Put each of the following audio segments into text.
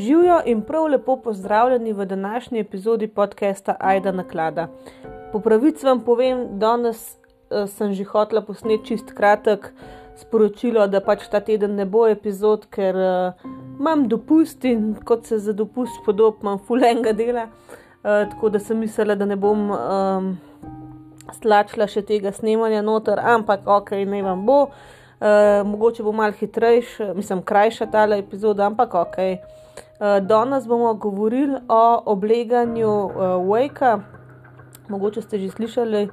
Živijo in prav lepo pozdravljeni v današnji epizodi podcasta Aida Naklada. Po pravici vam povem, danes uh, sem že hotela posneti čist kratek sporočilo, da pač ta teden ne bo epizod, ker uh, imam dopust in kot se za dopust podob, imam fulenga dela. Uh, tako da sem mislila, da ne bom um, stlačila še tega snemanja noter, ampak ok, ne vam bo. Uh, mogoče bo malo hitrejša, mislim, krajša ta epizoda, ampak ok. Eh, danes bomo govorili o obleganju uh, Wake. Mogoče ste že slišali uh,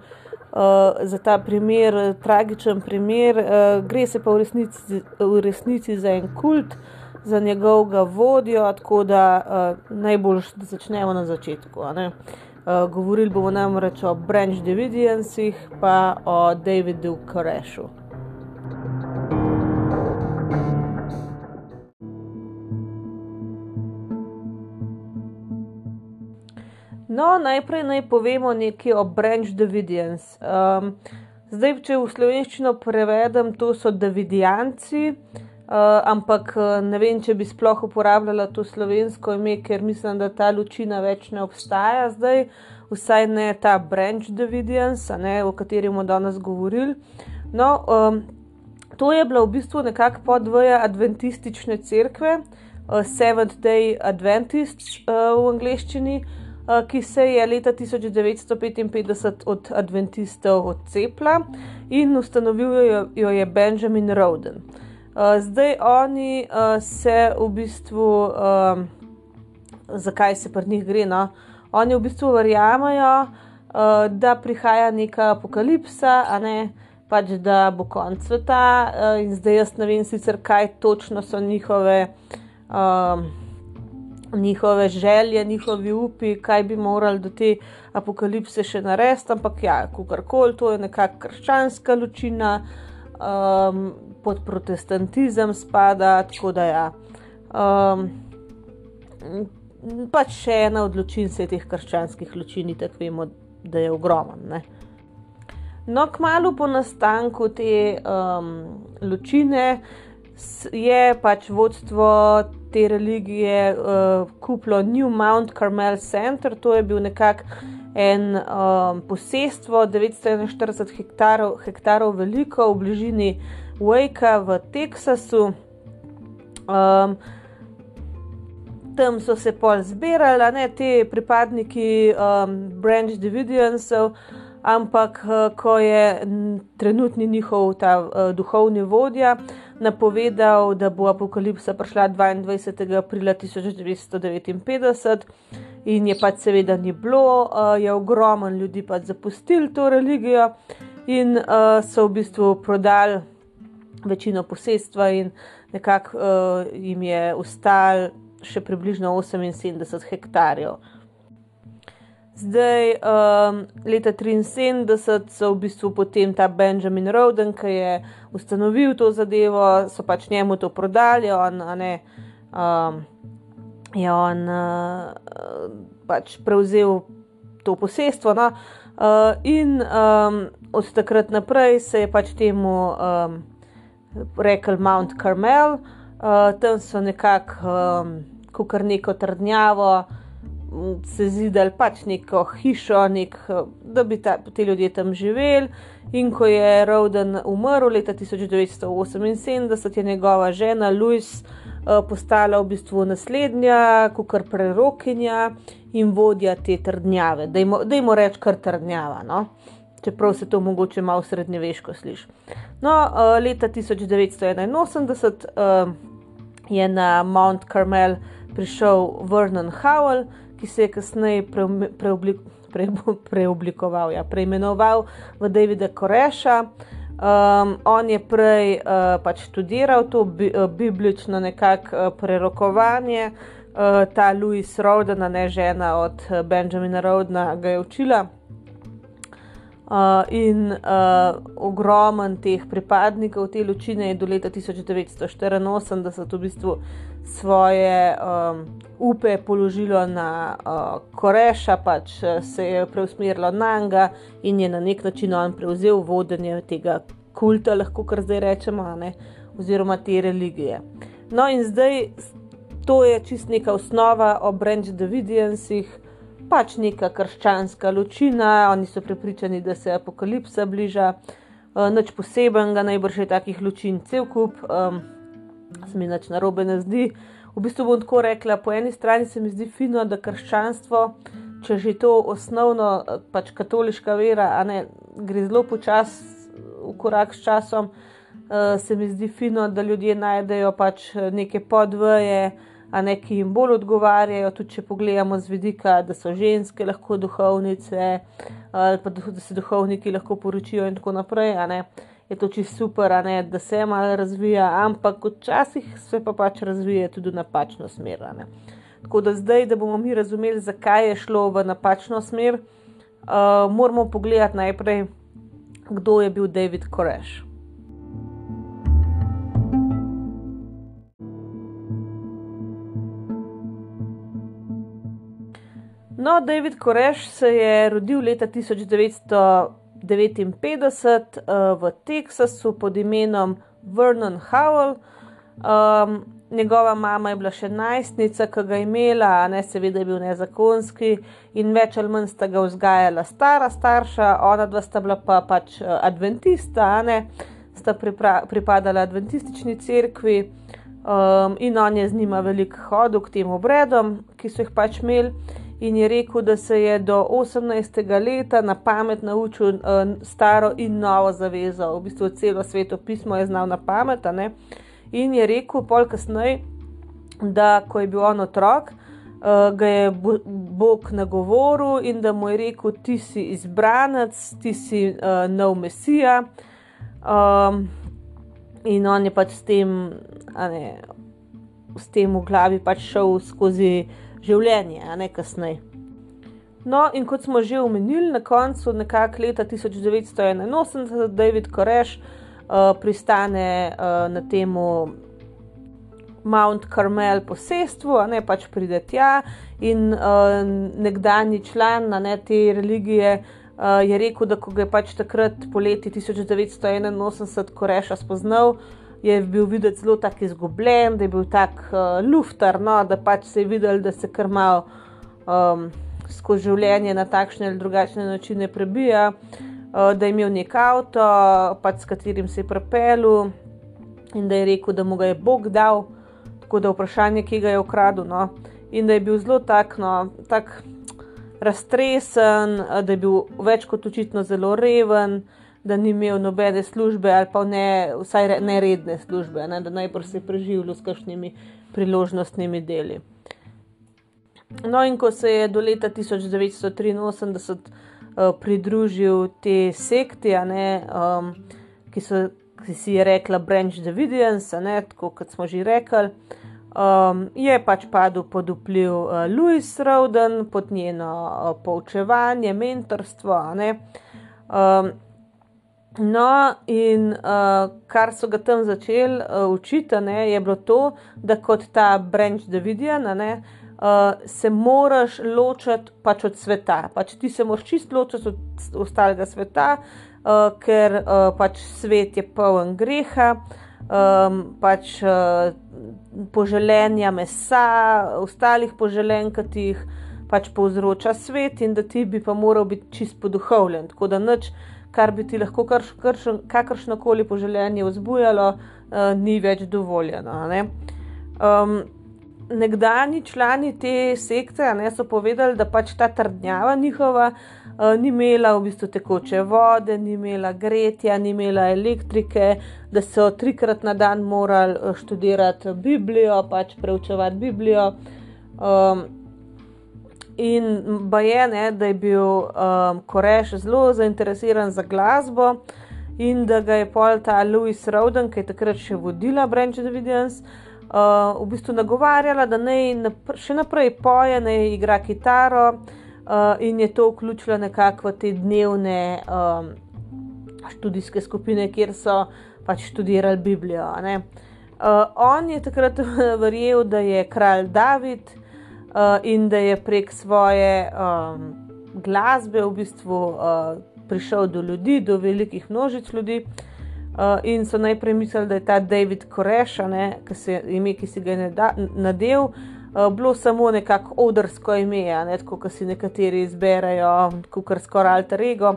za ta primer, tragičen primer. Uh, gre se pa v resnici, v resnici za en kult, za njegovega vodjo, tako da uh, najbolj, začnemo na začetku. Uh, govorili bomo namreč o Branch Davidiansih, pa o Davidu Korešu. No, najprej naj povemo nekaj o Branch Davidians. Um, zdaj, če v slovenščino prevedem, to so Davidijanci, uh, ampak uh, ne vem, če bi sploh uporabljala to slovensko ime, ker mislim, da ta ločina več ne obstaja zdaj, vsaj ne ta Branch Davidians, ne, o katerem bomo danes govorili. No, um, to je bila v bistvu nekako podvoja adventistične cerkve, uh, Seventh Day Adventists uh, v angleščini. Eh, ki se je leta 1955 od adventistov odcepila in ustanovil jo je Benjamin Roden. Eh, zdaj oni eh, se v bistvu, zakaj se pri njih gre? No? Oni v bistvu verjamajo, da prihaja neka apokalipsa, a ne pač da bo konc sveta. In zdaj jaz ne vem sicer, kaj točno so njihove njihove želje, njihovi upi, kaj bi morali do te apokalipse še narediti, ampak ja, kakorkoli, to je nekakšna krščanska ločina, um, pod protestantizem spada, tako da ja. Um, pač še ena od ločin se teh krščanskih ločin, tako vemo, da je ogromen. No, kmalo po nastanku te um, ločine je pač vodstvo te religije uh, kupilo New Mount Carmel Center, to je bil nekako en um, posestvo, 941 hektarov, hektarov veliko v bližini Wakea v Teksasu. Um, tam so se pol zbirali, ne te pripadniki um, Branch Davidiansov ampak eh, ko je trenutni njihov ta uh, duhovni vodja napovedal, da bo apokalipsa prišla 22. aprila 1959 in je pač seveda ni bilo, uh, je ogromen ljudi pač zapustil to religijo in uh, so v bistvu prodali večino posestva in nekako uh, jim je ustal še približno 78 hektarjev. Zdaj, um, leta 1973 so v bistvu potem ta Benjamin Roden, ki je ustanovil to zadevo, so pač njemu to prodali, on ne, um, je on uh, pač prevzel to posestvo. No? Uh, in um, od takrat naprej se je pač temu um, rekel Mount Carmel, uh, tam so nekako um, kar neko trdnjavo se zidali pač neko hišo, nek, da bi ta, ti ljudje tam živeli. In ko je Rowden umrl leta 1978, je njegova žena Louis uh, postala v bistvu naslednja, kukar prerokinja in vodja te trdnjave. Da jim reč kar trdnjava. No? Čeprav se to mogoče malo srednjeveško sliši. No, uh, leta 1981 uh, je na Mount Carmel prišel Vernon Howell, ki se je kasneje preoblik, pre, preoblikoval, ja, preimenoval v Davida Koreša. Um, on je prej uh, pač študiral to bi, uh, biblično nekakšno uh, prerokovanje, uh, ta Louis Rodena, ne žena od Benjamina Rodena, ga je učila. Uh, in uh, ogromen teh pripadnikov te ločine je do leta 1984 v bistvu svoje um, upe položilo na uh, Koreša, pač se je preusmerilo na njega in je na nek način on prevzel vodenje tega kulta, lahko kar zdaj rečemo, ne, oziroma te religije. No, in zdaj to je čist neka osnova o Branch Davidiansih, pač neka krščanska ločina, oni so prepričani, da se apokalipsa bliža, uh, nič posebenega, najbrž je takih ločin cel kup, um, se mi nič narobe ne zdi. V bistvu bom tako rekla, po eni strani se mi zdi fino, da krščanstvo, če že to osnovno, pač katoliška vera, ne, gre zelo počasi v korak s časom, uh, se mi zdi fino, da ljudje najdejo pač neke podvoje, a ne ki jim bolj odgovarjajo. Tudi če pogledamo z vidika, da so ženske lahko duhovnice, ali pa da se duhovniki lahko poročijo in tako naprej. Je to čisto super, ne, da se malo razvija, ampak včasih se pa pač razvija tudi v napačno smer. Tako da zdaj, da bomo mi razumeli, zakaj je šlo v napačno smer, uh, moramo pogledati najprej, kdo je bil David Koresh. No, David Koresh se je rodil leta 1959 uh, v Teksasu pod imenom Vernon Howell. Um, njegova mama je bila še najstnica, ki ga je imela, a ne seveda je bil nezakonski in več ali manj sta ga vzgajala stara starša, ona dva sta bila pa pač uh, adventista, a ne sta pripadala adventistični cerkvi. Um, in on je z njima veliko hodil k tem obredom, ki so jih pač imeli in je rekel, da se je do 18. leta na pamet naučil uh, staro in novo zavezo, v bistvu celo sveto pismo je znal na pamet. In je rekel, pol kasneje, da ko je bil on otrok, uh, ga je Bog nagovoril in da mu je rekel: Ti si izbranec, ti si uh, nov mesija. Um, in on je pač s tem, ne, s tem v glavi pač šel skozi življenje, a ne kasneje. No, in kot smo že omenili, na koncu nekako leta 1981, David Koreš uh, pristane uh, na tem Mount Carmel posestvu, a ne pač pride tja in uh, nekdani član ne, te religije uh, je rekel, da ko ga je pač takrat poleti 1981 Koreša spoznal, je bil videti zelo tako izgubljen, da je bil tako uh, luftar, no, da pač se je videl, da se kar malo um, skozi življenje na takšne ali drugačne načine prebija, uh, da je imel nek avto, pač s katerim se je propelil in da je rekel, da mu ga je Bog dal, tako da je vprašanje, ki ga je ukradel. No, in da je bil zelo tak, no, tak raztresen, da je bil več kot očitno zelo reven da ni imel nobene službe ali pa ne, vsaj ne redne službe, ne, da najprej se je preživljal s kakšnimi priložnostnimi deli. No, in ko se je do leta 1983 uh, pridružil te sekti, ne, um, ki, so, ki si je rekla Branch Davidians, ne, tako kot smo že rekli. Um, je pač padel pod vpliv uh, Louis Rowden, pod njeno uh, poučevanje, mentorstvo. Um, No, in uh, kar so ga tam začeli uh, učiti, ne, je bilo to, da kot ta Branch Davidian, ne, uh, se moraš ločiti pač od sveta. Pač ti se moraš čist ločiti od ostalega sveta, uh, ker uh, pač svet je poln greha, um, pač uh, poželenja mesa, ostalih poželen, ki ti jih pač povzroča svet, in da ti bi pa moral biti čist poduhovljen. Tako da nič kar bi ti lahko kakršno koli poželjenje vzbujalo, uh, ni več dovoljeno. Um, nekdani člani te sekte ne, so povedali, da pač ta trdnjava njihova uh, ni imela v bistvu tekoče vode, ni imela gretja, ni imela elektrike, da so trikrat na dan morali eh, študirati Biblijo, pač preučevati Biblijo. Um, In baje, ne, da je bil um, Koreš zelo zainteresiran za glasbo in da ga je pol ta Louis Rowden, ki je takrat še vodila Branch of Evidence, uh, v bistvu nagovarjala, da naj napr še naprej poje, naj igra kitaro uh, in je to vključila nekako v te dnevne um, študijske skupine, kjer so pač študirali Biblijo. Uh, on je takrat verjel, da je kralj David. Uh, in da je prek svoje um, glasbe v bistvu uh, prišel do ljudi, do velikih množic ljudi. Uh, in so najprej mislili, da je ta David Koreš, ki se ime, ki si ga je nadel, uh, bilo samo nekako odrsko ime, ne, tako kot si nekateri izberejo, kot skoraj alter ego,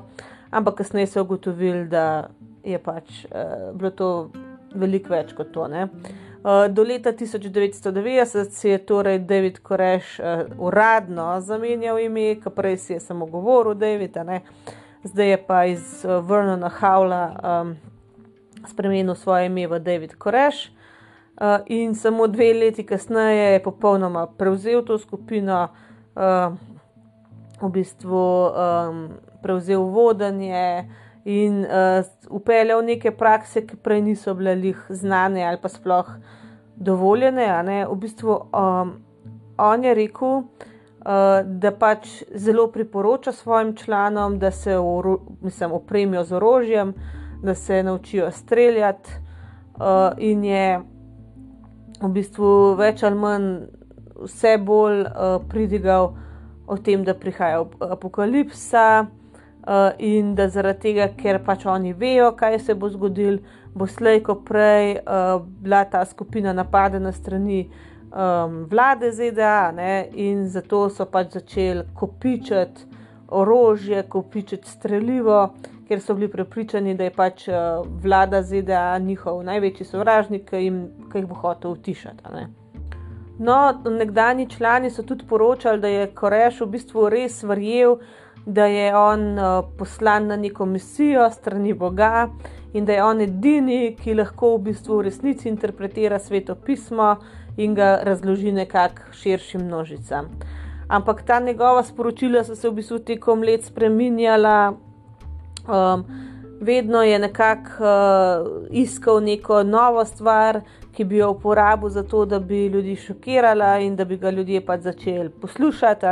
ampak kasneje so ugotovili, da je pač uh, bilo to veliko več kot to. Ne. Do leta 1990 si je torej David Koreš uh, uradno zamenjal ime, ki prej si je samo govoril David, zdaj je pa iz uh, Vernona Howla um, spremenil svoje ime v David Koreš. Uh, in samo dve leti kasneje je popolnoma prevzel to skupino, uh, v bistvu um, prevzel vodenje in uh, upeljal neke prakse, ki prej niso bile lih znane ali pa sploh dovoljene. V bistvu um, on je rekel, uh, da pač zelo priporoča svojim članom, da se mislim, opremijo z orožjem, da se naučijo streljati, uh, in je v bistvu več ali manj vse bolj uh, pridigal o tem, da prihaja apokalipsa. Uh, in da zaradi tega, ker pač oni vejo, kaj se bo zgodilo, bo slej, ko prej uh, bila ta skupina napadena strani um, vlade ZDA, ne, in zato so pač začeli kopičiti orožje, kopičiti streljivo, ker so bili prepričani, da je pač uh, vlada ZDA njihov največji sovražnik, ki jim jih bo hotel utišati. No, nekdani člani so tudi poročali, da je Koreš v bistvu res verjel, da je on uh, poslan na neko misijo strani Boga in da je on edini, ki lahko v bistvu v resnici interpretira sveto pismo in ga razloži nekako širšim množicam. Ampak ta njegova sporočila so se v bistvu tekom let spremenjala. Um, vedno je nekako uh, iskal neko novo stvar, ki bi jo uporabil za to, da bi ljudi šokirala in da bi ga ljudje pač začeli poslušati.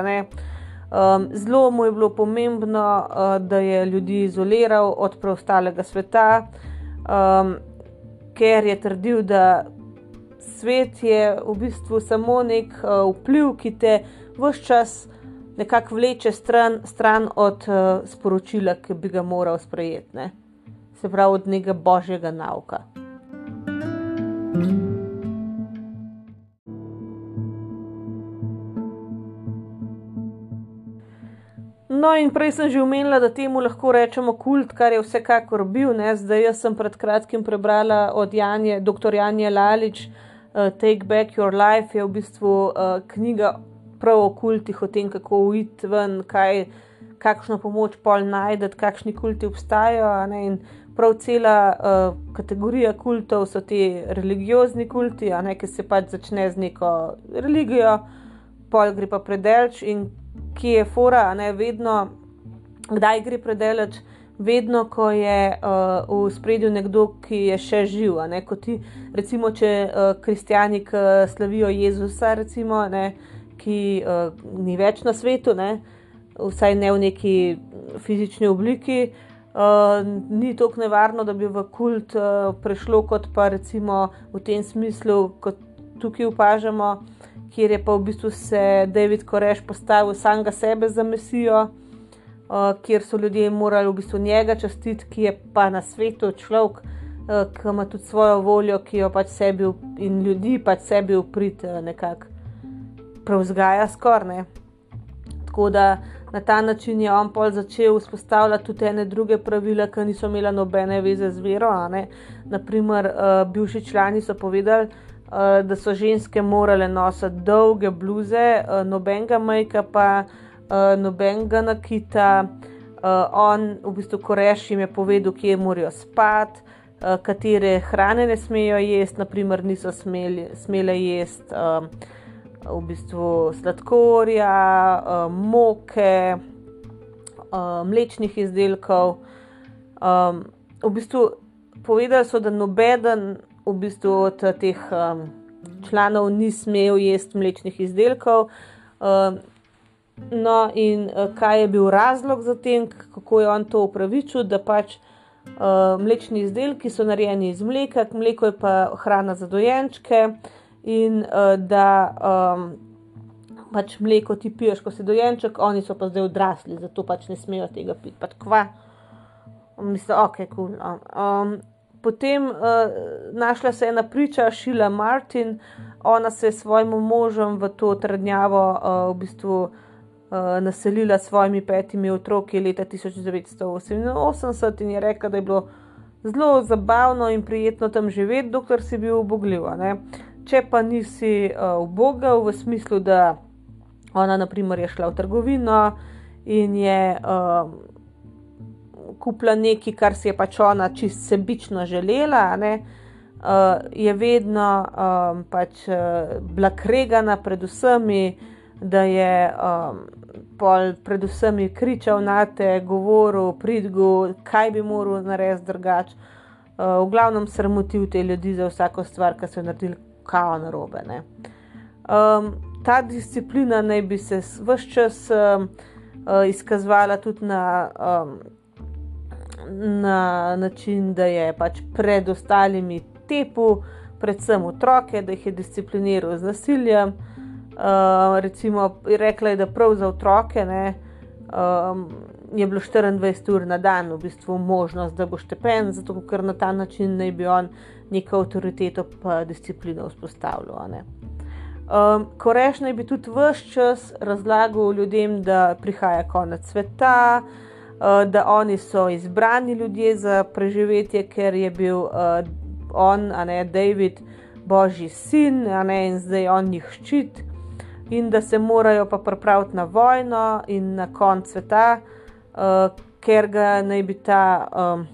Um, zelo mu je bilo pomembno, uh, da je ljudi izoliral od preostalega sveta, um, ker je trdil, da svet je v bistvu samo nek uh, vpliv, ki te vse čas nekako vleče stran, stran od uh, sporočila, ki bi ga moral sprejeti, ne? se pravi od nekega božjega nauka. Mm -hmm. No, in prej sem že omenila, da temu lahko rečemo kult, kar je vsekakor bil. Ne? Zdaj, jaz sem pred kratkim prebrala od Janje, dr. Janja Lalič, uh, Take Back Your Life, je v bistvu uh, knjiga prav o kultih, o tem, kako uiti ven, kaj, kakšno pomoč pol najdete, kakšni kulti obstajajo. In prav cela uh, kategorija kultov so ti religiozni kulti, ki se pač začne z neko religijo, pol gre pa predelč in ki je fora, ne vedno, kdaj gre predelač, vedno, ko je uh, v spredju nekdo, ki je še živ. Ne, ti, recimo, če uh, kristijani slavijo Jezusa, recimo, ne, ki uh, ni več na svetu, ne, vsaj ne v neki fizični obliki. Uh, ni tako nevarno, da bi v kult uh, prešlo, kot pa recimo v tem smislu, kot tukaj opažamo, kjer je pa v bistvu se David Koreš postavil samega sebe za mesijo, uh, kjer so ljudje morali v bistvu njega častiti, ki je pa na svetu človek, uh, ki ima tudi svojo voljo, ki jo pač sebi in ljudi pač sebi uprit uh, nekako prevzgaja skorne. Tako da na ta način je on pol začel vzpostavljati tudi ene druge pravila, ki niso imela nobene veze z vero. Naprimer, uh, bivši člani so povedali, da so ženske morale nositi dolge bluze, uh, nobenega majka, pa uh, nobenega nakita. On, v bistvu, ko rešim, je povedal, kje morajo spati, katere hrane ne smejo jesti, naprimer, niso smeli, smele jesti uh, v bistvu sladkorja, uh, moke, uh, mlečnih izdelkov. Um, v bistvu, povedali so, da nobeden v bistvu od teh um, članov ni smel jesti mlečnih izdelkov. Um, no, in uh, kaj je bil razlog za tem, kako je on to upravičil, da pač uh, mlečni izdelki so narejeni iz mleka, mleko je pa hrana za dojenčke in uh, da. Um, Pač mleko ti piješ, ko si dojenček, oni so pa zdaj odrasli, zato pač ne smejo tega piti. Pač kva, mislim, ok, kul. Cool. Um, potem uh, našla se ena priča, Šila Martin, ona se je s svojim možem v to trdnjavo uh, v bistvu uh, naselila s svojimi petimi otroki leta 1988 in je rekla, da je bilo zelo zabavno in prijetno tam živeti, dokler si bil ubogljiv. Če pa nisi uh, ubogal, v smislu, da ona, naprimer, je šla v trgovino in je. Uh, kupila nekaj, kar si je pač ona čist sebično želela, ne, uh, je vedno um, pač, uh, bila kregana pred vsemi, da je um, pol predvsem kričal na te, govoril, pridgu, kaj bi moral narediti drugače. Uh, v glavnem sramotil te ljudi za vsako stvar, ki so naredili kao na robe. Um, ta disciplina naj bi se vse čas um, uh, izkazovala tudi na um, na način, da je pač pred ostalimi tepu, predvsem otroke, da jih je discipliniral z nasiljem. Uh, recimo, rekla je, da prav za otroke ne, um, je bilo 24 ur na dan v bistvu možnost, da bo štepen, zato ker na ta način naj bi on neko avtoriteto pa disciplino vzpostavljal. Um, ko reš naj bi tudi vse čas razlagal ljudem, da prihaja konec sveta, uh, da oni so izbrani ljudje za preživetje, ker je bil uh, on, a ne David, božji sin, a ne in zdaj on jih ščit, in da se morajo pa pripraviti na vojno in na konc sveta, uh, ker ga naj bi ta um,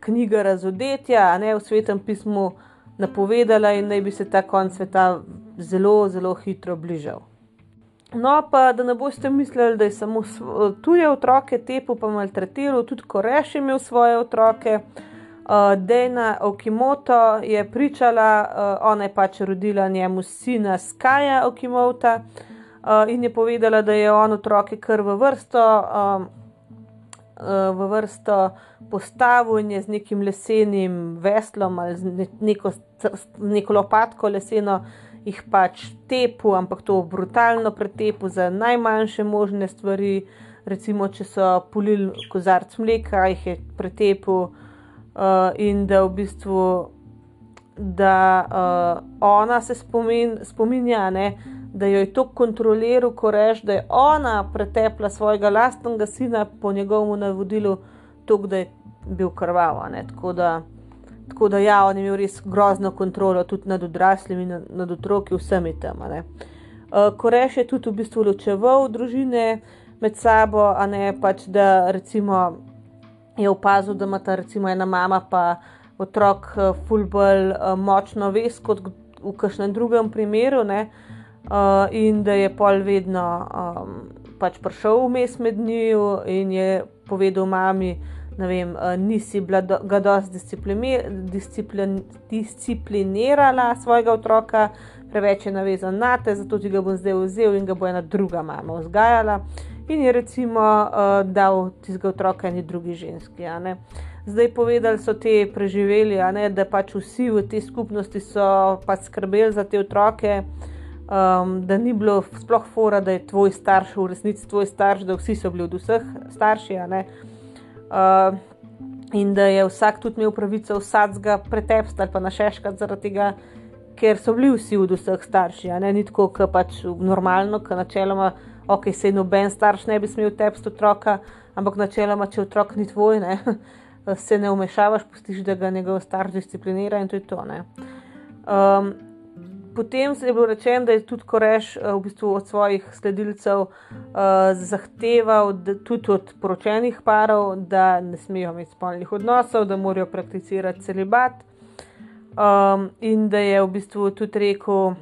knjiga razodetja, a ne v svetem pismu napovedala in naj bi se ta konc sveta zelo, zelo hitro bližal. No, pa da ne boste mislili, da je samo tuje otroke tepu pa maltretiral, tudi ko reš imel svoje otroke. Uh, Dejna Okimoto je pričala, uh, ona je pač rodila njemu sina Skaja Okimota uh, in je povedala, da je on otroke kar v vrsto, uh, uh, v vrsto postavil in je z nekim lesenim veslom ali z neko, neko lopatko leseno jih pač tepu, ampak to brutalno pretepu za najmanjše možne stvari. Recimo, če so polili kozarc mleka, jih je pretepu uh, in da v bistvu. Da uh, ona se spomin, spominja, ne, da jo je to kontroliral, ko reče, da je ona pretepla svojega lastnega sina po njegovem navodilu, tako da je bil krval. Tako da Tako da, ja, on je imel res grozno kontrolo tudi nad odraslimi, nad, nad otroki, vsemi tam. Uh, Koreš je tudi v bistvu ločeval družine med sabo, a ne pač, da recimo je opazil, da ima ta recimo ena mama pa otrok uh, fulbol uh, močno vest kot v kažem drugem primeru, ne, uh, in da je pol vedno um, pač prišel vmes med njimi in je povedal mami ne vem, uh, nisi bila do, ga dosti disciplin, disciplin, disciplinirala svojega otroka, preveč je navezan na te, zato ti ga bom zdaj vzel in ga bo ena druga mama vzgajala. In je recimo uh, dal tistega otroka eni drugi ženski. Zdaj povedali so te preživeli, ne, da pač vsi v tej skupnosti so pač skrbeli za te otroke, um, da ni bilo sploh fora, da je tvoj starš v resnici tvoj starš, da vsi so bili od vseh starši. Uh, in da je vsak tudi imel pravico vsakega pretepsta ali pa našeškati zaradi tega, ker so bili vsi od vseh starši. Ne? Ni tako, kot pač normalno, ki načeloma, ok, se noben starš ne bi smel tepsti otroka, ampak načeloma, če otrok ni tvoj, ne? se ne umešavaš, pustiš, da ga njegov starš disciplinira in to je to. Um, potem je bilo rečeno, da je tudi Koreš eh, v bistvu od svojih sledilcev uh, zahteval, da, tudi od poročenih parov, da ne smejo imeti spolnih odnosov, da morajo prakticirati celibat. Um, in da je v bistvu tudi rekel, uh,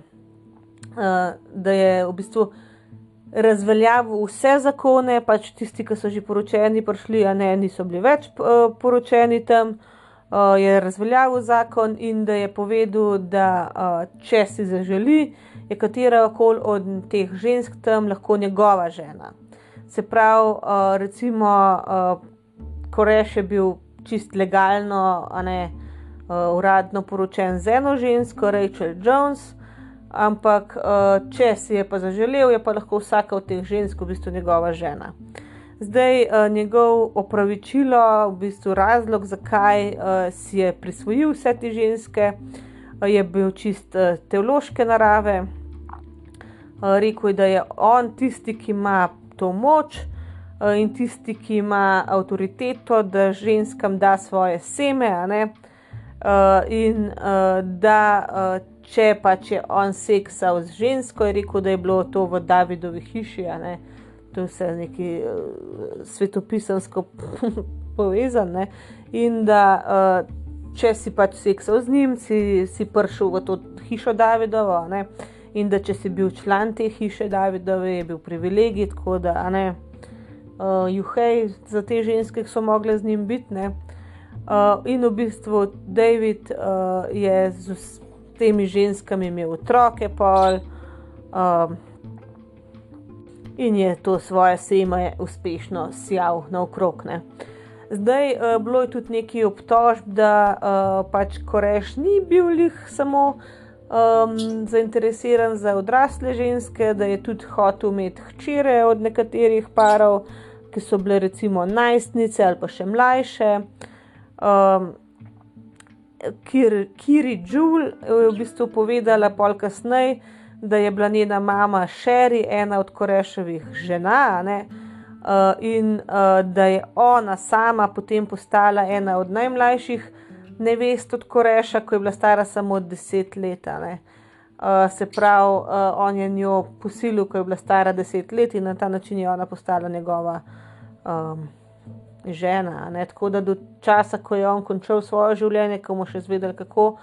da je v bistvu razveljavil vse zakone, pač tisti, ki so že poročeni, prišli, a ne, niso bili več uh, poročeni tam je razveljavil zakon in da je povedal, da uh, če si zaželi, je katera koli od teh žensk tam lahko njegova žena. Se pravi, uh, recimo, uh, Koreš je bil čist legalno, a ne uh, uradno poročen z eno žensko, Rachel Jones. Ampak, če si je pa zaželel, je pa lahko vsaka od teh žensk v bistvu njegova žena. Zdaj, uh, njegov opravičilo, v bistvu razlog, zakaj uh, si je prisvojil vse te ženske, uh, je bil čist uh, teološke narave. Uh, rekel je, da je on tisti, ki ima to moč uh, in tisti, ki ima avtoriteto, da ženskam da svoje seme. Uh, in uh, da, uh, če pa če on seksal z žensko, je rekel, da je bilo to v Davidovi hiši. Uh, to je vse nekaj uh, svetopisansko povezano. In da uh, če si pač seksal z njim, si, si prišel v to hišo Davidovo. Ne? In da če si bil član te hiše Davidove, je bil privilegij, tako da ne, uh, juhej za te ženske, so mogle z njim biti. Uh, in v bistvu David uh, je z temi ženskami imel otroke, pol. Uh, in je to svoje seme uspešno sjal naokrog. Ne. Zdaj uh, bilo je tudi nekaj obtožb, da uh, pač Koreš ni bil jih samo um, zainteresiran za odrasle ženske, da je tudi hotel imeti hčere od nekaterih parov, ki so bile recimo najstnice ali pa še mlajše. Um, Kiri Džul je v bistvu povedala pol kasneje, da je bila njena mama Sherry, ena od Koreševih žena, ne, uh, in uh, da je ona sama potem postala ena od najmlajših nevest od Koreša, ko je bila stara samo deset let. Uh, se pravi, uh, on je njo posilil, ko je bila stara deset let in na ta način je ona postala njegova um, žena. Ne? Tako da do časa, ko je on končal svoje življenje, ko mu še zvedel, kako uh,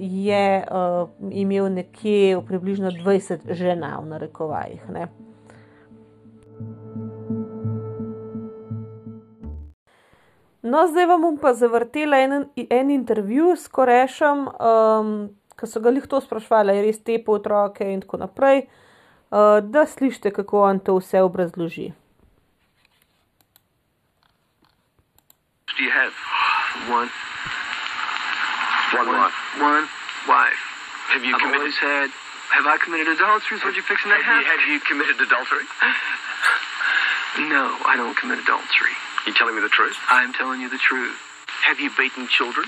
je uh, imel nekje približno 20 žena v narekovajih. Ne. No, zdaj vam bom pa zavrtela en, en intervju s Korešem, um, ki so ga jih to sprašvali, res te po otroke in tako naprej, uh, da slišite, kako on to vse obrazloži. Do you have one? One, one wife. One wife. Have you I've committed? Always had. Have I committed adultery? Is what you're fixing to have? You, have you committed adultery? no, I don't commit adultery. You telling me the truth? I'm telling you the truth. Have you beaten children?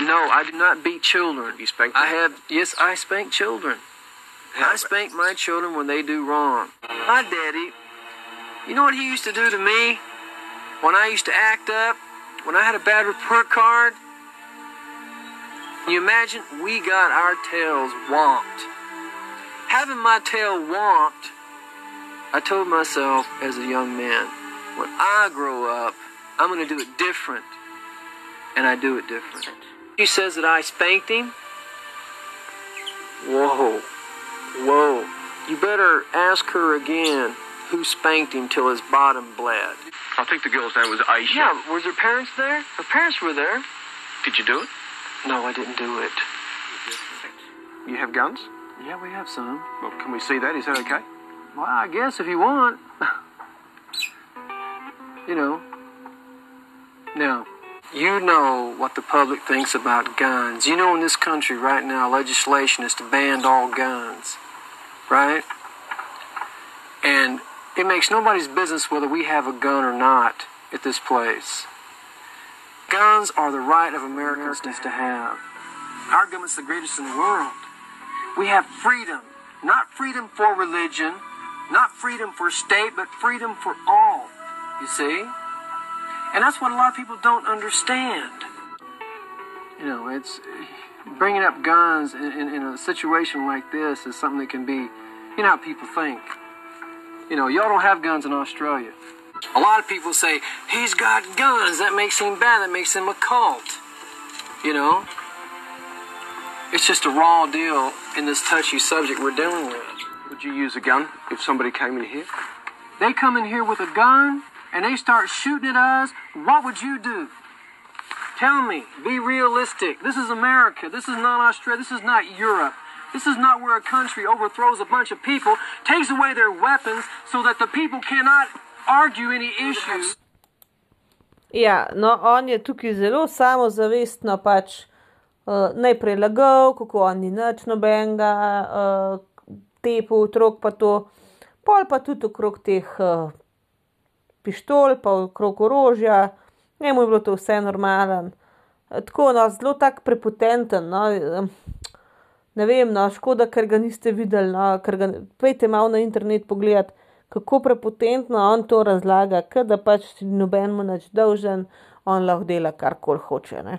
No, I do not beat children. You spank them? I have. Yes, I spank children. I spank my children when they do wrong. My daddy, you know what he used to do to me when I used to act up, when I had a bad report card. Can you imagine? We got our tails womped. Having my tail womped, I told myself as a young man, when I grow up, I'm going to do it different. And I do it different. He says that I spanked him. Whoa. Whoa. You better ask her again who spanked him till his bottom bled. I think the girl's name was Aisha. Yeah, was her parents there? Her parents were there. Did you do it? No, I didn't do it. You have guns? Yeah, we have some. Well, can we see that? Is that okay? Well, I guess if you want. you know. Now, you know what the public thinks about guns. You know, in this country right now, legislation is to ban all guns. Right? And it makes nobody's business whether we have a gun or not at this place. Guns are the right of Americans to have. Our government's the greatest in the world. We have freedom, not freedom for religion, not freedom for state, but freedom for all. You see? And that's what a lot of people don't understand. You know, it's bringing up guns in, in, in a situation like this is something that can be, you know how people think. You know, y'all don't have guns in Australia. A lot of people say, he's got guns. That makes him bad. That makes him a cult. You know? It's just a raw deal in this touchy subject we're dealing with. Would you use a gun if somebody came in here? They come in here with a gun and they start shooting at us. What would you do? Tell me. Be realistic. This is America. This is not Australia. This is not Europe. This is not where a country overthrows a bunch of people, takes away their weapons so that the people cannot argue any issues. Ja, no, on je tukaj zelo samozavestno pač uh, najprej lagal, kako on ni nič nobenega, uh, tepu otrok pa to, pol pa tudi okrog teh uh, pištol, pa okrog orožja, njemu je bilo to vse normalen. Tako, no, zelo tak prepotenten. No. Ne vem, no, škoda, ker ga niste videli. No, ga, pejte malo na internet pogledat, kako prepotentno on to razlaga, da pač noben mu neč dolžen, on lahko dela kar koli hoče. Ne.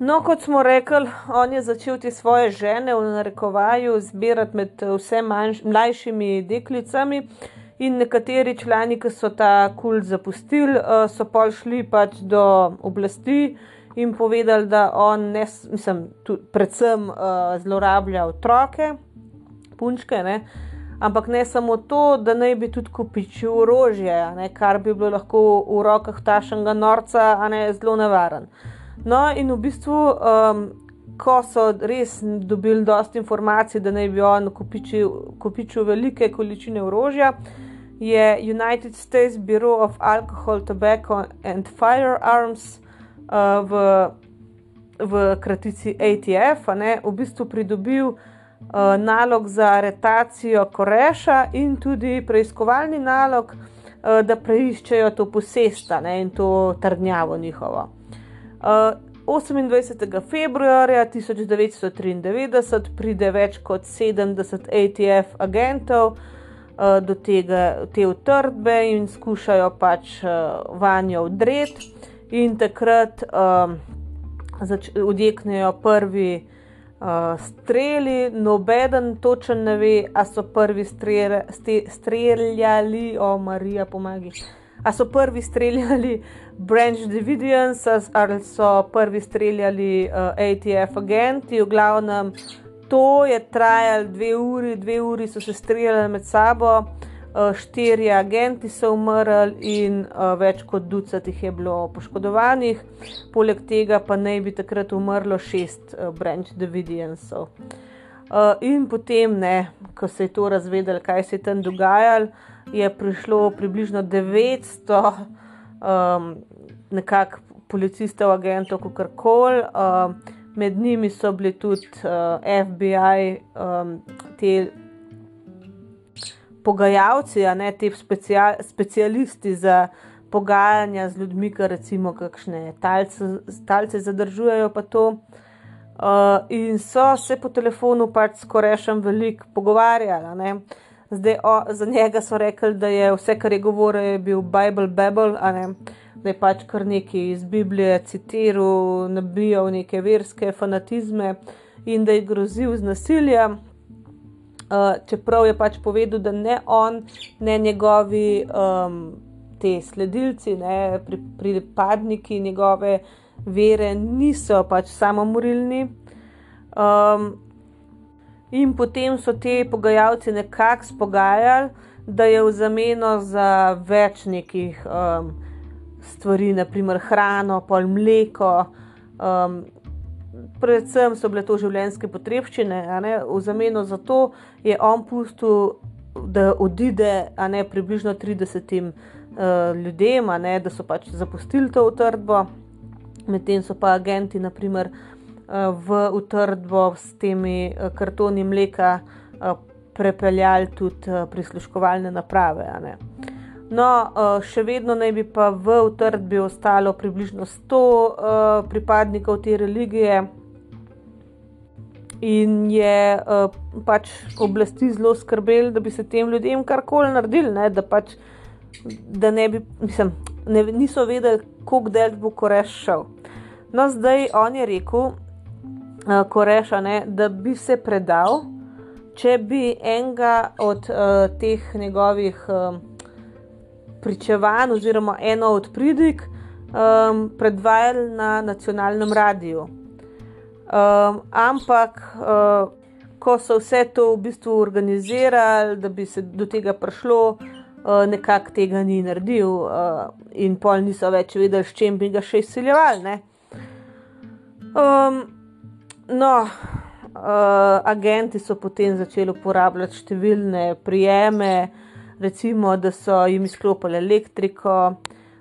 No, kot smo rekli, on je začel te svoje žene v narekovaju zbirati med vse manjš, mlajšimi deklicami. In nekateri člani, ki so ta kult zapustili, eh, so pa šli pač do oblasti in povedali, da on, ne, mislim, tudi, predvsem uh, zlorablja otroke, punčke, ne? ampak ne samo to, da naj bi tudi kupičil orožje, ne? kar bi bilo lahko v rokah tašnega norca, a ne zelo nevaren. No, in v bistvu. Um, Ko so res dobili dosta informacij, da naj bi on kupičil velike količine orožja, je United States Bureau of Alcohol, Tobacco and Firearms uh, v, v kratici ATF ne, v bistvu pridobil uh, nalog za aretacijo Koreša in tudi preiskovalni nalog, uh, da preiščejo to posesta ne, in to trdnjavo njihovo. Uh, 28. februarja 1993 pride več kot 70 ATF agentov, uh, do tega, te utrdbe in skušajo pač uh, vanjo vdreti, in takrat um, odjeknejo prvi uh, streli, nobeden točen ne ve, a so prvi strele, ste, streljali, o Marija, pomagi. A so prvi streljali Branch Davidians, ali so prvi streljali uh, ATF agenti, v glavnem to je trajalo dve uri, dve uri so se streljali med sabo, eh, štiri agenti so umrli in eh, več kot ducat jih je bilo poškodovanih, poleg tega pa naj bi takrat umrlo šest eh, Branch Davidiansov. In potem, ne, ko se je to razvedelo, kaj se je tam dogajalo, je prišlo približno 900 um, nekakšnih policistov, agentov, kako koli. Um, med njimi so bili tudi uh, FBI, um, ti pogajalci, ne ti special, specialisti za pogajanja z ljudmi, ki recimo kakšne talce, talce zadržujejo. Uh, in so se po telefonu pač skoraj še veliko pogovarjali. Zdaj, o, za njega so rekli, da je vse, kar je govoril, bil Bible, Babel, da je pač kar nekaj iz Biblije citiral, nabijal neke verske fanatizme in da je grozil z nasiljem. Uh, čeprav je pač povedal, da ne on, ne njegovi um, te sledilci, ne pri, pripadniki njegove vere, niso pač samomorilni. Um, in potem so te pogajalci nekako spogajali, da je v zameno za več nekih. Um, stvari, naprimer hrano, pol mleko. Um, predvsem so bile to življenjske potrebščine, v zameno za to je on pustil, da odide ne, približno 30 uh, ljudem, ne, da so pač zapustili to utrdbo, medtem so pa agenti, naprimer, uh, v utrdbo s temi uh, kartoni mleka uh, prepeljali tudi uh, prisluškovalne naprave. No, eh, še vedno naj bi pa v utrdbi ostalo približno 100 eh, pripadnikov te religije, in je eh, pač oblasti zelo skrbeli, da bi se tem ljudem karkoli naredili, ne, da pač da ne bi, mislim, ne, niso vedeli, koliko del bo Koreš šel. No, zdaj on je rekel, Koreša, ne, da bi se predal, če bi enega od uh, teh njegovih. Uh, pričevanj oziroma eno od pridig um, predvajali na nacionalnem radiju. Um, ampak, uh, ko so vse to v bistvu organizirali, da bi se do tega prišlo, uh, nekako tega ni naredil, uh, in pol niso več vedeli, s čim bi ga še izsiljevali. Um, no, uh, agenti so potem začeli uporabljati številne prijeme, uh, recimo, da so jim izklopili elektriko,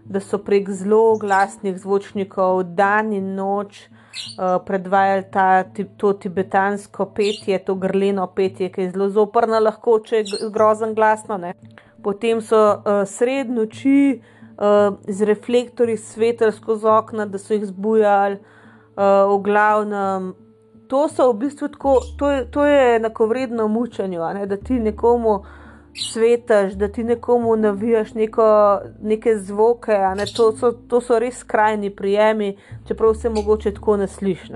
da so prek zelo glasnih zvočnikov dan in noč uh, predvajali ta, to tibetansko petje, to grleno petje, ki je zelo zoprno, lahko če je grozen glasno. Ne. Potem so uh, sred noči uh, z reflektorji svetel skozi okna, da so jih zbujali, uh, v glavnem. To so v bistvu tako, to je, to je enakovredno mučenju, da ti nekomu uh, svetaš, da ti nekomu navijaš neko, neke zvoke. Ne? To, so, to so res skrajni prijemi, čeprav se mogoče tako ne slišiš.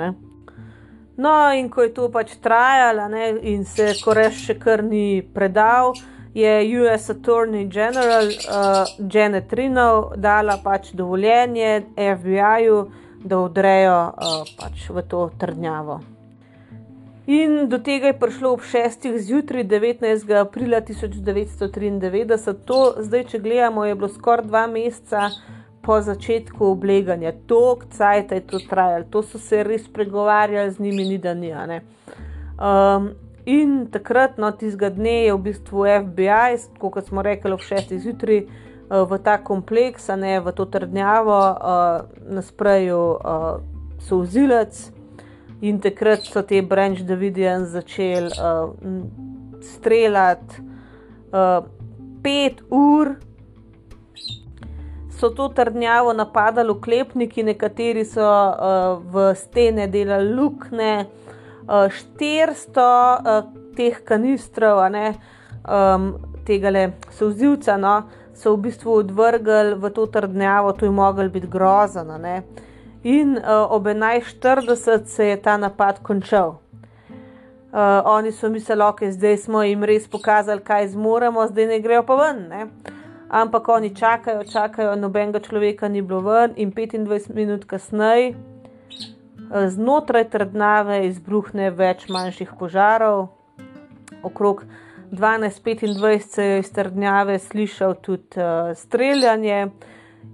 No, in ko je to pač trajalo, ne, in se koreš še kar ni predal, je US Attorney General uh, Janet Rino dala pač dovoljenje FBI-ju, da odrejo uh, pač v to trdnjavo. In do tega je prišlo ob 6. zjutraj 19. aprila 1993. To, zdaj, če gledamo, je bilo skoraj dva meseca po začetku obleganja. To, kaj je to trajalo, to so se res pregovarjali z njimi, ni da ni. Um, in takrat, no, tistega dne je v bistvu FBI, kot smo rekli, ob 6. zjutraj. Uh, v ta kompleks, ne v to trdnjavo, uh, naspreju uh, sozilec, In takrat so te Branch Davidian začeli uh, streljati uh, pet ur. So to trdnjavo napadali uklepniki, nekateri so uh, v stene delali lukne, uh, 400 uh, teh kanistrov, ne, um, tega le sozivca, no, so v bistvu odvrgli v to trdnjavo, to je moglo biti grozno. In uh, ob 11:40 se je ta napad končal. Uh, oni so mislili, da okay, zdaj smo jim res pokazali, kaj zmoremo, zdaj ne grejo pa ven. Ne? Ampak oni čakajo, čakajo, nobenega človeka ni bilo ven, in 25 minut kasneje uh, znotraj trdnave izbruhne več manjših požarov. Okrog 12:25 se je iz trdnjave slišal tudi uh, streljanje.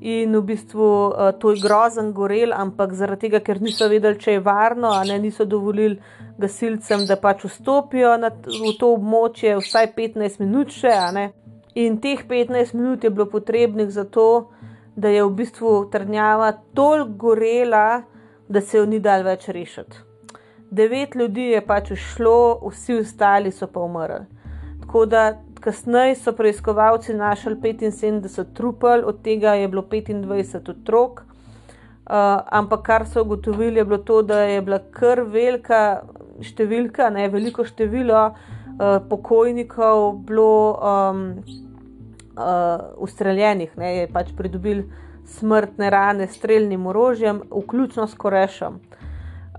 In v bistvu uh, to je grozen gorel, ampak zaradi tega, ker niso vedeli, če je varno, ne niso dovolili gasilcem, da pač vstopijo na, v to območje, vsaj 15 minut še. In teh 15 minut je bilo potrebnih za to, da je v bistvu trdnjava toliko gorela, da se jo ni dal več rešiti. Devet ljudi je pač ušlo, vsi ostali so pa umrli. Tako da Kasneje so preiskovalci našli 75 trupel, od tega je bilo 25 otrok. Uh, ampak kar so ugotovili, je bilo to, da je bila kar velika številka, ne veliko število uh, pokojnikov, bilo um, uh, ustreljenih, ne je pač pridobil smrtne rane s streljnim orožjem, vključno s korešom.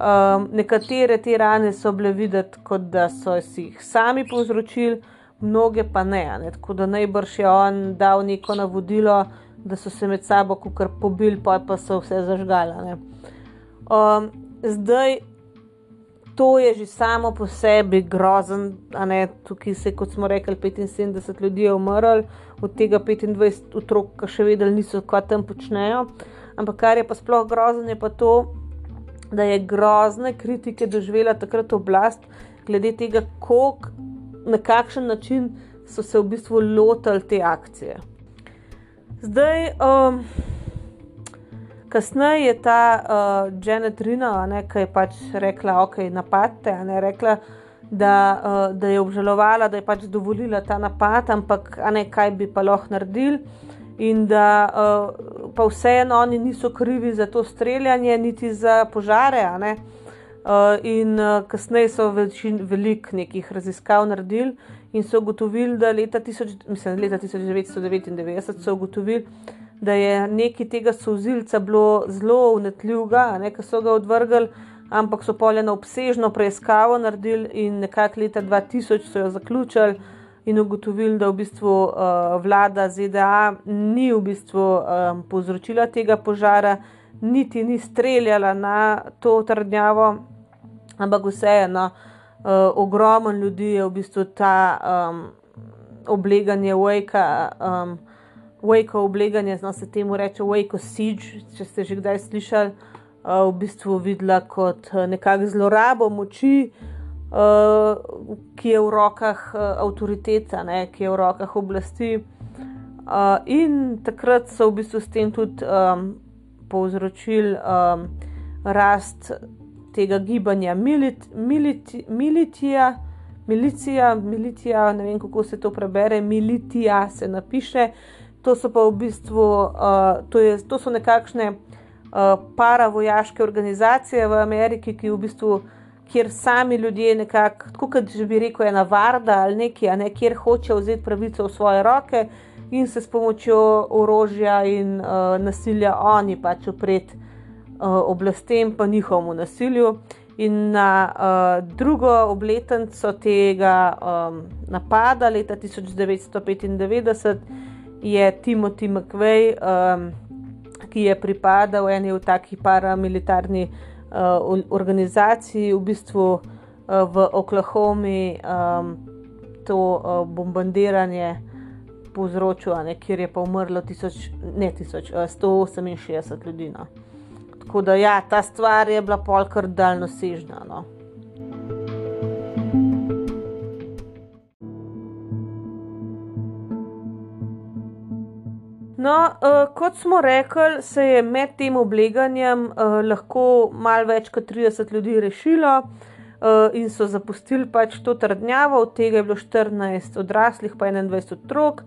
Um, nekatere te rane so bile videti, kot da so si jih sami povzročili mnoge pa ne. ne? Tako da najbrž je on dal neko navodilo, da so se med sabo kar pobili, pa, pa so vse zažgali. Um, zdaj, to je že samo po sebi grozen, tukaj se, kot smo rekli, 75 ljudi je umrlo, od tega 25 otrok, ki še vedno niso, kaj tam počnejo. Ampak kar je pa sploh grozen, je pa to, da je grozne kritike doživela takrat oblast, glede tega, koliko na kakšen način so se v bistvu lotili te akcije. Zdaj, um, kasneje je ta uh, Janet Rina, ki je pač rekla, ok, napadte, ne rekla. Da, uh, da je obžalovala, da je pač dovolila ta napad, ampak ne, kaj bi pa lahko naredili, in da uh, pa vseeno oni niso krivi za to streljanje, niti za požare. Uh, Uh, in uh, kasneje so večin, veliko nekih raziskav naredili in so ugotovili, da leta, tisoč, mislim, leta 1999 so ugotovili, da je nekaj tega sozilca bilo zelo unetljivega, ki so ga odvrgli, ampak so poljeno obsežno preiskavo naredili in nekako leta 2000 so jo zaključili in ugotovili, da v bistvu uh, vlada ZDA ni v bistvu um, povzročila tega požara. Niti ni streljala na to trdnjavo, ampak vseeno, uh, ogromno ljudi je v bistvu ta um, obleganje Wake, um, Wake obleganje, znamo se temu reči Wake Siege, če ste že kdaj slišali, uh, v bistvu videla kot uh, nekakšno zlorabo moči. Uh, ki je v rokah uh, avtoriteta, ne, ki je v rokah oblasti. Uh, in takrat so v bistvu s tem tudi um, povzročili um, rast tega gibanja milit, militi, militija, milicija, milicija, ne vem kako se to prebere, militija se napiše. To so pa v bistvu, uh, to, je, to so nekakšne uh, paravojaške organizacije v Ameriki, ki v bistvu, kjer sami ljudje nekako, kot bi rekel, ena varda ali nekaj, ne, kjer hoče vzeti pravico v svoje roke in se s pomočjo orožja in uh, nasilja oni pač upred uh, oblastem, pa njihovemu nasilju. In na uh, drugo obletnico tega um, napada, leta 1995, je Timothy McVeigh, um, ki je pripadal eni od takih paramilitarnih uh, organizacij, v bistvu uh, v Oklahomi um, to uh, bombardiranje povzročil, ne, kjer je pa umrlo tisoč, ne, tisoč, 168 ljudi. No. Tako da ja, ta stvar je bila polkar daljnosežna. No. No, uh, kot smo rekli, se je med tem obleganjem uh, lahko malo več kot 30 ljudi rešilo uh, in so zapustili pač to trdnjavo, od tega je bilo 14 odraslih, pa 21 otrok.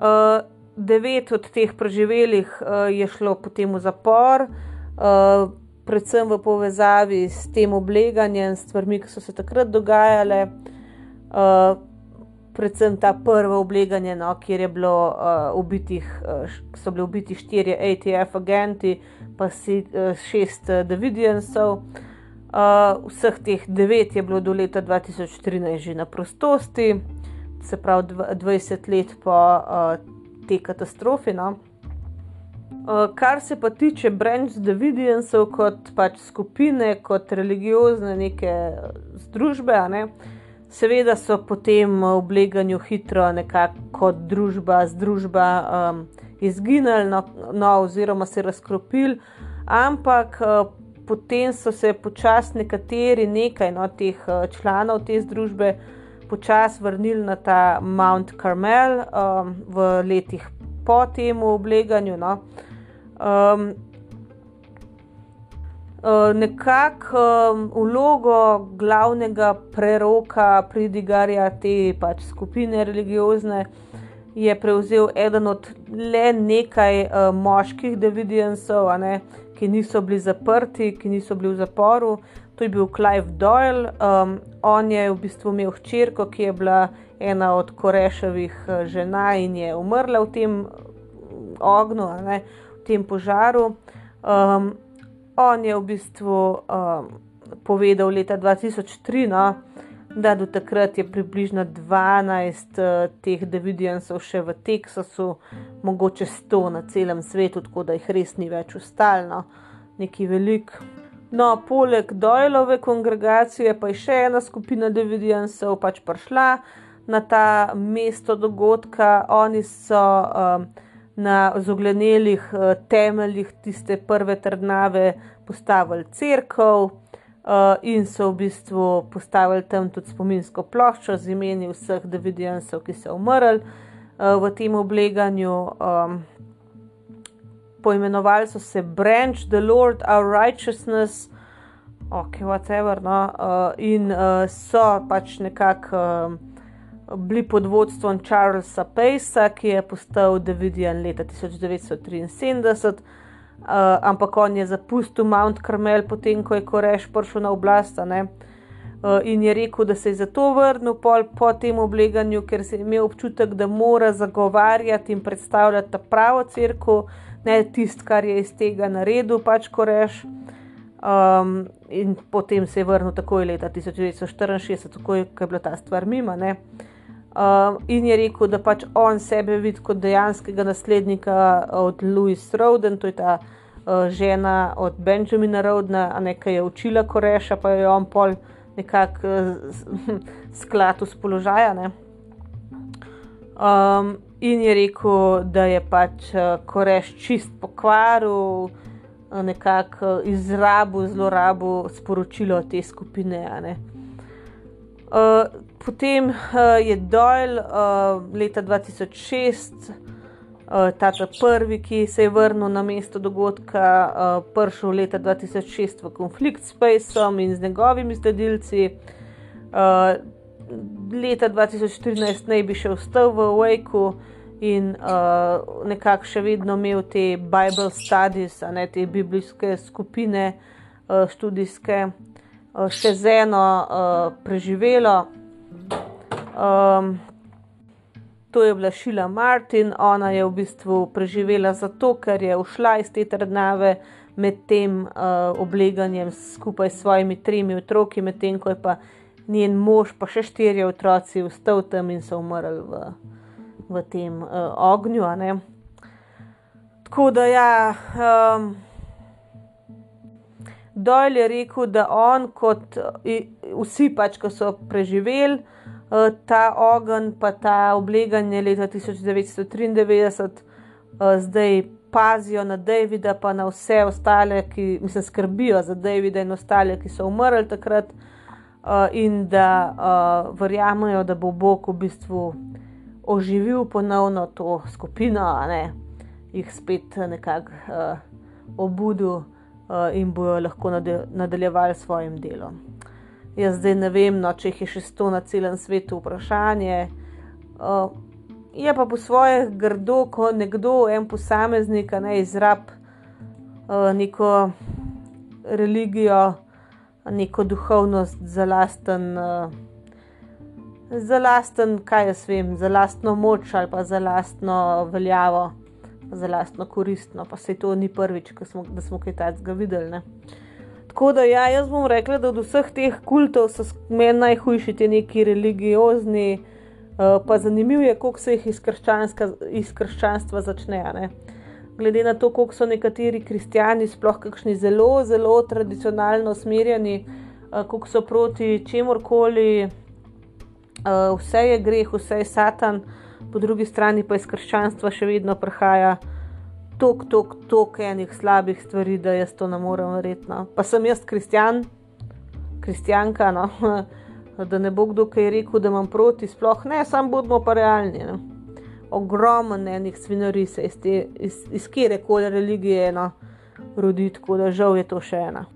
Uh, devet od teh preživelih uh, je šlo potem v zapor, uh, predvsem v povezavi s tem obleganjem, s stvarmi, ki so se takrat dogajale, uh, predvsem ta prvo obleganje, no, kjer bilo, uh, ubitih, uh, so bili ubiti štirje ATF agenti, pa si uh, šest uh, Davidijansov. Uh, vseh teh devet je bilo do leta 2013 že na prostosti se pravi 20 let po uh, tej katastrofi. No. Uh, kar se pa tiče Branch Davidijansov kot pač skupine, kot religiozne neke združbe, ne, seveda so po tem obleganju hitro nekako kot družba, združba um, izginili, no, no, oziroma se razkropili, ampak uh, potem so se počasi nekateri, nekaj no, teh uh, članov te združbe, počasi vrnili na ta Mount Carmel um, v letih po tem obleganju. No. Um, uh, Nekako um, vlogo glavnega preroka, pridigarja te pač skupine religiozne, je prevzel eden od le nekaj uh, moških Davidijansov, ki niso bili zaprti, ki niso bili v zaporu to je bil Clive Doyle. Um, on je v bistvu imel hčerko, ki je bila ena od Koreševih uh, žena in je umrla v tem ognju, ne, v tem požaru. Um, on je v bistvu um, povedal leta 2003, no, da do takrat je približno 12 uh, teh Davidijansov še v Teksasu, mogoče 100 na celem svetu, tako da jih res ni več ustalno, neki velik. No, poleg Dojlove kongregacije pa je še ena skupina Davidijansov pač prišla na ta mesto dogodka. Oni so um, na zoglenelih uh, temeljih tiste prve trdnave postavili crkv uh, in so v bistvu postavili tam tudi spominsko ploščo z imeni vseh Davidijansov, ki so umrli uh, v tem obleganju. Um, poimenovali so se Branch, the Lord, our righteousness, ok, whatever. No, uh, in uh, so pač nekako uh, bili pod vodstvom Charlesa Pacea, ki je postal Davidijan leta 1973. Uh, ampak on je zapustil Mount Carmel, potem ko je Koreš prišel na oblast. Uh, in je rekel, da se je zato vrnil po tem obleganju, ker se je imel občutek, da mora zagovarjati in predstavljati pravo crkvo, ne tisto, kar je iz tega naredil, pač ko reš. Um, in potem se je vrnil takoj leta 1964, tako je, je bila ta stvar mima. Um, in je rekel, da pač on sebe vidi kot dejanskega naslednika od Louis Roden, to je ta uh, žena od Benjamina Rodna, a nekaj je učila Koreša, pa je on pol nekako uh, skladu s položaja. Um, in je rekel, da je pač uh, Koreš čist pokvaril, uh, nekako izrabil, zlorabil sporočilo te skupine. Uh, potem uh, je Doyle uh, leta 2006 uh, ta prvi, ki se je vrnil na mesto dogodka, uh, prišel leta 2006 v konflikt s Pejsom in z njegovimi sledilci. Uh, leta 2014 naj bi še ostal v Wakeu in uh, nekako še vedno imel te Bible studies, ne te biblijske skupine, uh, študijske, uh, še z eno uh, preživelo. Um, to je bila Šila Martin, ona je v bistvu preživela zato, ker je ušla iz te trdnave med tem uh, obleganjem skupaj s svojimi tremi otroki, medtem ko je pa njen mož, pa še štirje otroci, vstal tam in so umrli v, v tem uh, ognju. Tako da ja. Um, Doyle je rekel, da on, kot vsi, pač, ki so preživeli uh, ta ogenj, pa ta obleganje leta 1993, uh, zdaj pazijo na Davida, pa na vse ostale, ki se skrbijo za Davida in ostale, ki so umrli takrat. Uh, in da uh, verjamejo, da bo Bog v bistvu oživil ponovno to skupino, ne, jih spet nekako uh, obudil uh, in bojo lahko nadaljevali s svojim delom. Jaz zdaj ne vem, no, če jih je še sto na celem svetu vprašanje. Uh, je pa po svoje grdo, ko nekdo, en posameznik, ne izrab uh, neko religijo neko duhovnost za lasten, uh, za lasten, kaj jaz vem, za lastno moč ali pa za lastno veljavo, za lastno koristno. Pa se to ni prvič, smo, da smo kaj takega videli. Ne? Tako da ja, jaz bom rekla, da od vseh teh kultov so meni najhujši ti neki religiozni, uh, pa zanimivo je, koliko se jih iz, iz krščanstva začne. Ne? Glede na to, koliko so nekateri kristijani, sploh kakšni zelo, zelo tradicionalno usmerjeni, uh, koliko so proti čemorkoli, uh, vse je greh, vse je satan, po drugi strani pa iz krščanstva še vedno prihaja tok, tok, tok enih slabih stvari, da jaz to ne morem verjeti. No. Pa sem jaz kristijan, kristijanka, no. da ne bo kdo kaj rekel, da imam proti, sploh ne, samo bodimo pa realni. No ogromno enih svinari se iz, te, iz, iz kere koli religije no, rodi, tako da žal je to še ena.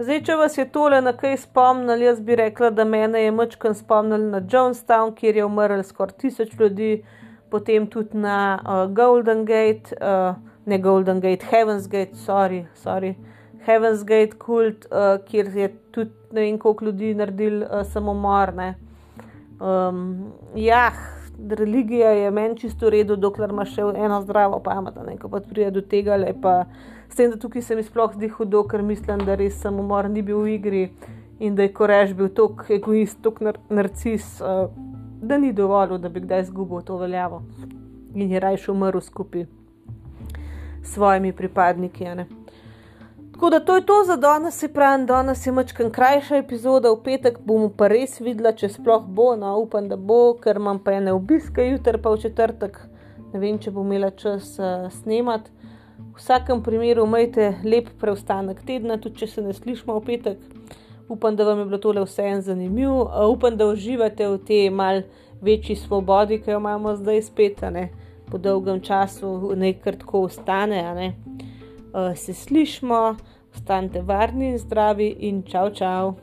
Zdaj, če vas je tole na kaj spomnil, jaz bi rekla, da me je močkar spomnil na Jonestown, kjer je umrl skoraj tisoč ljudi, potem tudi na uh, Golden Gate, uh, ne Golden Gate, Heaven's Gate, sorry, sorry. Heaven's Gate kult, uh, kjer je tudi ne vem, koliko ljudi naredil uh, samomor. Um, ja, religija je meni čisto v redu, dokler imaš še eno zdravo pamet, ne ko pa pride do tega. Pa, s tem, da tukaj se mi sploh zdi hudo, ker mislim, da res samomor ni bil v igri in da je korež bil tako egoist, tako nar narcis, uh, da ni dovolj, da bi kdaj izgubil to veljavo in je rajš umrl skupaj s svojimi pripadniki. Tako da to je to za danes, se pravi, danes je mačkan krajša epizoda, v petek bomo pa res videla, če sploh bo, no upam, da bo, ker imam pa ene obiske, jutr pa v četrtek, ne vem, če bom imela čas uh, snemati. V vsakem primeru imejte lep preostanek tedna, tudi če se ne slišmo v petek. Upam, da vam je bilo tole vse en zanimiv, uh, upam, da uživate v tej mal večji svobodi, ki jo imamo zdaj spet, ne po dolgem času, nekaj tako ostane, ne. Eh, se slišmo, ostanite varni in zdravi in čau, čau.